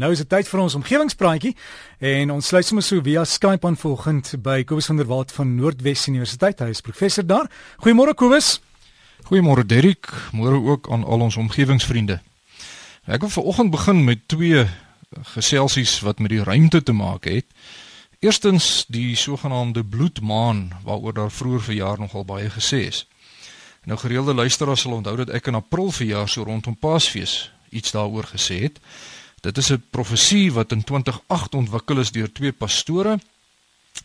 Nou is dit tyd vir ons omgewingspraatjie en ons sluit sommer so via Skype aan volgend by Kobus van der Walt van Noordwes Universiteit. Hy is professor daar. Goeiemôre Kobus. Goeiemôre Derrick. Môre ook aan al ons omgewingsvriende. Ek wil vanoggend begin met twee geselsies wat met die ruimte te maak het. Eerstens die sogenaamde bloedmaan waaroor daar vroeër verjaar nogal baie gesê is. Nou gereelde luisteraars sal onthou dat ek in April verjaar so rondom Paasfees iets daaroor gesê het. Dit is 'n profesie wat in 2008 ontwikkel is deur twee pastore,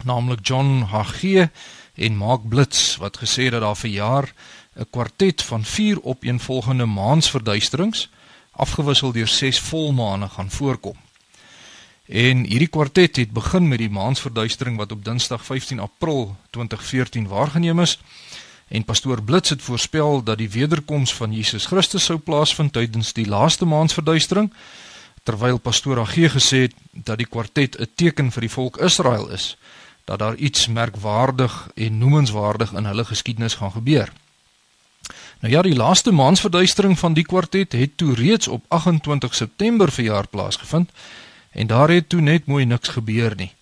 naamlik John Hagee en Mark Blitz wat gesê het dat daar vir jaar 'n kwartet van 4 opeenvolgende maansverduisterings afgewissel deur 6 volmaane gaan voorkom. En hierdie kwartet het begin met die maansverduistering wat op Dinsdag 15 April 2014 waargeneem is. En pastoor Blitz het voorspel dat die wederkoms van Jesus Christus sou plaasvind tydens die laaste maansverduistering terwyl pastoor Agee gesê het dat die kwartet 'n teken vir die volk Israel is dat daar iets merkwaardig en noemenswaardig in hulle geskiedenis gaan gebeur. Nou ja, die laaste maansverduistering van die kwartet het toe reeds op 28 September verjaar plaasgevind en daar het toe net mooi niks gebeur nie.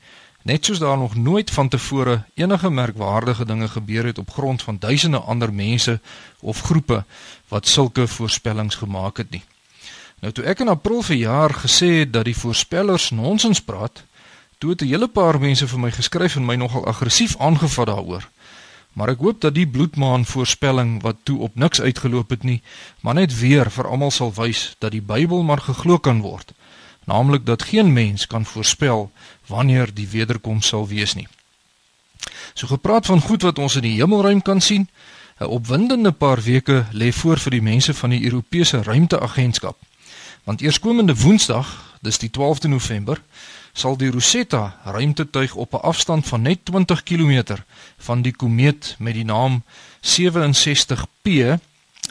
Net soos daar nog nooit van tevore enige merkwaardige dinge gebeur het op grond van duisende ander mense of groepe wat sulke voorspellings gemaak het nie. Nou toe ek in April verjaar gesê het dat die voorspellers nonsens praat, toe het 'n hele paar mense vir my geskryf en my nogal aggressief aangevat daaroor. Maar ek hoop dat die bloedmaan voorspelling wat toe op niks uitgeloop het nie, maar net weer vir almal sal wys dat die Bybel maar geglo kan word, naamlik dat geen mens kan voorspel wanneer die wederkoms sal wees nie. So gepraat van goed wat ons in die hemelruim kan sien, 'n opwindende paar weke lê voor vir die mense van die Europese Ruimteagentskap. Want eerskomende Woensdag, dis die 12de November, sal die Rosetta ruimtetuig op 'n afstand van net 20 km van die komeet met die naam 67P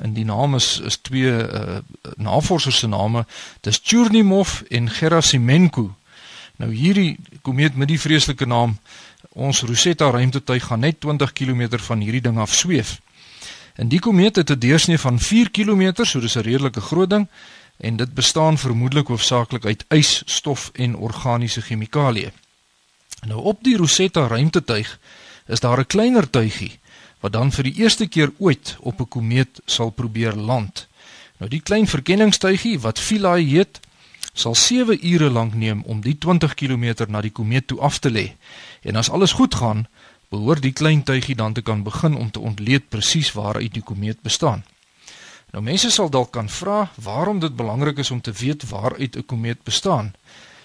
en die naam is is twee uh, navorsers se name, dis Churyumov en Gerasimenko. Nou hierdie komeet met die vreeslike naam, ons Rosetta ruimtetuig gaan net 20 km van hierdie ding af sweef. En die komeet het 'n deursnee van 4 km, so dis 'n redelike groot ding en dit bestaan vermoedelik hoofsaaklik uit ys, stof en organiese chemikalieë. Nou op die Rosetta ruimtetuig is daar 'n kleiner tuigie wat dan vir die eerste keer ooit op 'n komeet sal probeer land. Nou die klein verkenningstuigie wat Philae heet, sal 7 ure lank neem om die 20 km na die komeet toe af te lê. En as alles goed gaan, behoort die klein tuigie dan te kan begin om te ontleed presies waaruit die komeet bestaan. Nou mense sal dalk kan vra waarom dit belangrik is om te weet waaruit 'n komeet bestaan.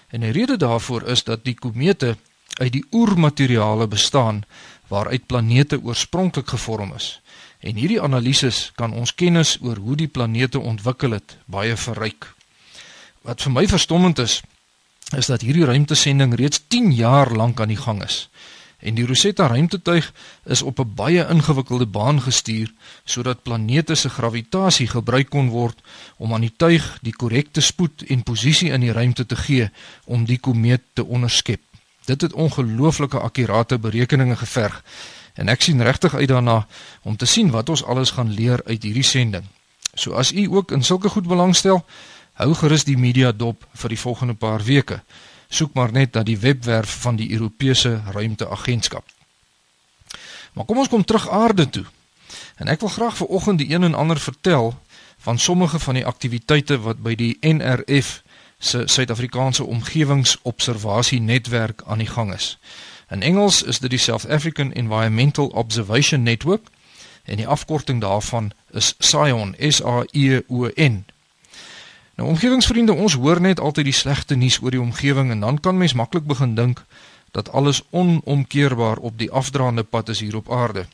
En die rede daarvoor is dat die komete uit die oermateriale bestaan waaruit planete oorspronklik gevorm is. En hierdie analises kan ons kennis oor hoe die planete ontwikkel het baie verryk. Wat vir my verstommend is, is dat hierdie ruimtesending reeds 10 jaar lank aan die gang is. En die Rosetta ruimtetuig is op 'n baie ingewikkelde baan gestuur sodat planete se gravitasie gebruik kon word om aan die tuig die korrekte spoed en posisie in die ruimte te gee om die komeet te onderskep. Dit het ongelooflike akkurate berekeninge geverg en ek sien regtig uit daarna om te sien wat ons alles gaan leer uit hierdie sending. So as u ook in sulke goed belangstel, hou gerus die media dop vir die volgende paar weke soek maar net na die webwerf van die Europese Ruimteagentskap. Maar kom ons kom terug aarde toe. En ek wil graag vir oggend die een en ander vertel van sommige van die aktiwiteite wat by die NRF se Suid-Afrikaanse Omgewingsobservasie Netwerk aan die gang is. In Engels is dit die South African Environmental Observation Network en die afkorting daarvan is SION, S A I O N. Nou omgewingsvriende, ons hoor net altyd die slegte nuus oor die omgewing en dan kan mens maklik begin dink dat alles onomkeerbaar op die afdraande pad is hier op aarde.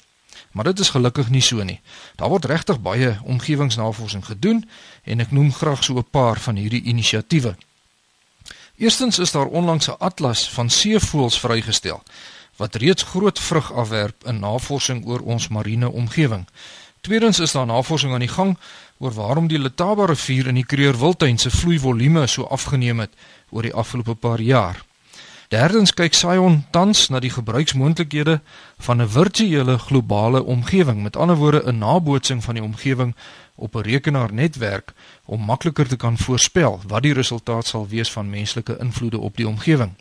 Maar dit is gelukkig nie so nie. Daar word regtig baie omgewingsnavorsing gedoen en ek noem graag so 'n paar van hierdie inisiatiewe. Eerstens is daar onlangs 'n atlas van seevoëls vrygestel wat reeds groot vrug afwerp in navorsing oor ons marine omgewing. Tweedens is daar navorsing aan die gang oor waarom die Letaba rivier in die Kruger Wildtuin se vloeivolume so afgeneem het oor die afgelope paar jaar. Derdens kyk Sion tans na die gebruiksmoontlikhede van 'n virtuele globale omgewing, met ander woorde 'n nabootsing van die omgewing op 'n rekenaarnetwerk om makliker te kan voorspel wat die resultaat sal wees van menslike invloede op die omgewing.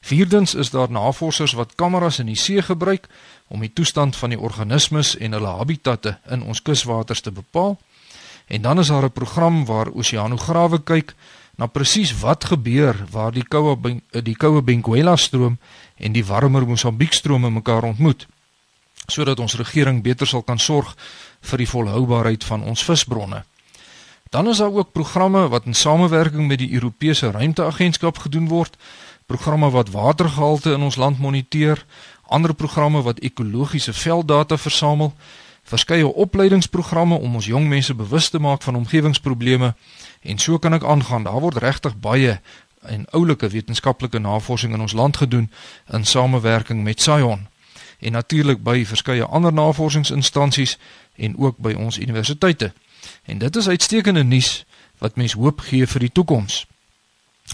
Vierdens is daar navorsers wat kameras in die see gebruik om die toestand van die organismes en hulle habitatte in ons kuswaters te bepaal. En dan is daar 'n program waar oseanograwe kyk na presies wat gebeur waar die koue die koue Benguela stroom en die warmer Mosambiek strome mekaar ontmoet sodat ons regering beter sal kan sorg vir die volhoubaarheid van ons visbronne. Dan is daar ook programme wat in samewerking met die Europese Ruimteagentskap gedoen word, programme wat watergehalte in ons land moniteer, ander programme wat ekologiese velddata versamel, verskeie opleidingsprogramme om ons jong mense bewus te maak van omgewingsprobleme en so kan ek aangaan. Daar word regtig baie en oulike wetenskaplike navorsing in ons land gedoen in samewerking met SAION en natuurlik by verskeie ander navorsingsinstansies en ook by ons universiteite. En dit is uitstekende nuus wat mens hoop gee vir die toekoms.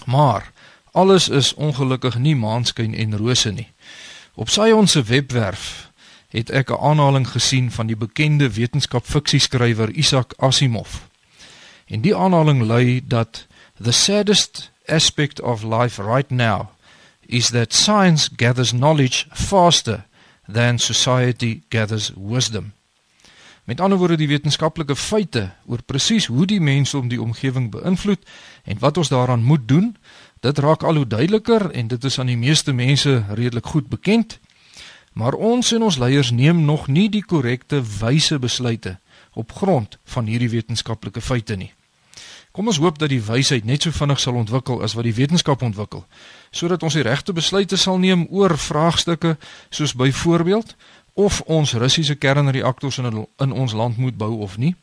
Maar alles is ongelukkig nie maanskyn en rose nie. Op SAION se webwerf het ek 'n aanhaling gesien van die bekende wetenskapfiksieskrywer Isaac Asimov. En die aanhaling lui dat the saddest aspect of life right now is that science gathers knowledge faster than society gathers wisdom. Met ander woorde die wetenskaplike feite oor presies hoe die mense om die omgewing beïnvloed en wat ons daaraan moet doen, dit raak al hoe duideliker en dit is aan die meeste mense redelik goed bekend. Maar ons en ons leiers neem nog nie die korrekte wyse besluite op grond van hierdie wetenskaplike feite nie. Kom ons hoop dat die wysheid net so vinnig sal ontwikkel as wat die wetenskap ontwikkel, sodat ons die regte besluite sal neem oor vraagstukke soos byvoorbeeld of ons Russiese kernreaktors in in ons land moet bou of nie,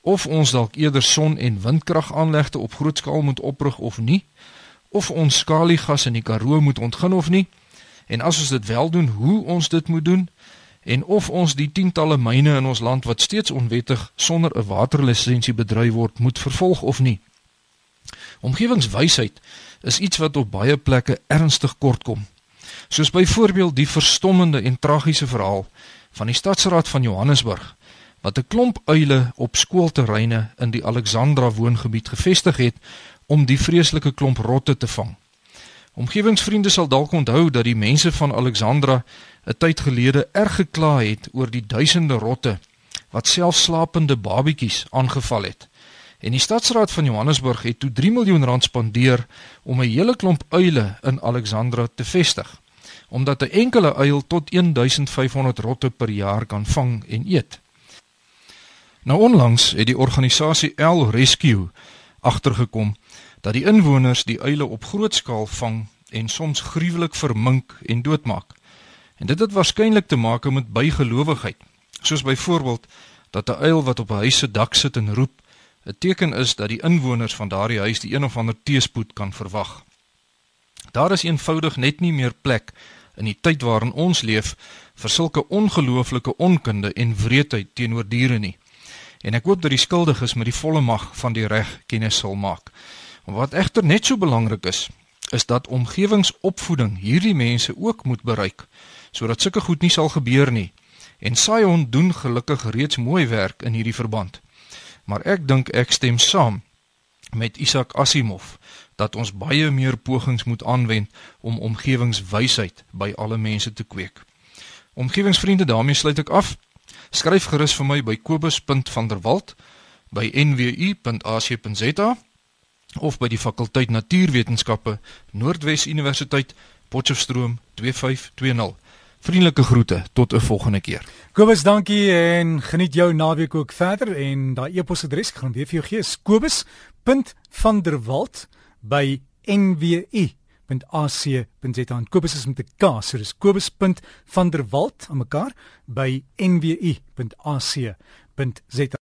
of ons dalk eerder son- en windkragaanlegte op groot skaal moet oprig of nie, of ons skaliegas in die Karoo moet ontgin of nie, en as ons dit wel doen, hoe ons dit moet doen en of ons die tientalle myne in ons land wat steeds onwettig sonder 'n waterlisensie bedryf word, moet vervolg of nie. Omgewingswysheid is iets wat op baie plekke ernstig kort kom. Soos byvoorbeeld die verstommende en tragiese verhaal van die stadsraad van Johannesburg wat 'n klomp uile op skoolterreine in die Alexandra woongebied gevestig het om die vreeslike klomp rotte te vang. Omgewingsvriende sal dalk onthou dat die mense van Alexandra 'n tyd gelede erg gekla het oor die duisende rotte wat self slapende babetjies aangeval het. En die stadsraad van Johannesburg het toe 3 miljoen rand spandeer om 'n hele klomp uile in Alexandra te vestig, omdat 'n enkele uil tot 1500 rotte per jaar kan vang en eet. Nou onlangs het die organisasie L Rescue agtergekom dat die inwoners die uile op groot skaal vang en soms gruwelik vermink en doodmaak. En dit het waarskynlik te maak met bygelowigheid. Soos byvoorbeeld dat 'n uil wat op 'n huis se dak sit en roep, 'n teken is dat die inwoners van daardie huis die een of ander teespoed kan verwag. Daar is eenvoudig net nie meer plek in die tyd waarin ons leef vir sulke ongelooflike onkunde en wreedheid teenoor diere nie. En ek hoop dat die skuldiges met die volle mag van die reg kennis sal maak. Wat egter net so belangrik is, is dat omgewingsopvoeding hierdie mense ook moet bereik sodat sulke goed nie sal gebeur nie. En Sion doen gelukkig reeds mooi werk in hierdie verband. Maar ek dink ek stem saam met Isaac Asimov dat ons baie meer pogings moet aanwend om omgewingswysheid by alle mense te kweek. Omgewingsvriende, daarmee sluit ek af. Skryf gerus vir my by kobus.vanderwalt by nwu.ac.za of by die fakulteit Natuurwetenskappe Noordwes Universiteit Potchefstroom 2520. Vriendelike groete tot 'n volgende keer. Kobus, dankie en geniet jou naweek ook verder en daai e-posadres gaan weer vir jou gee. Kobus.vanderwalt by nwu.ac.za. Kobus is met 'n K, so dis kobus.vanderwalt aan mekaar by nwu.ac.za.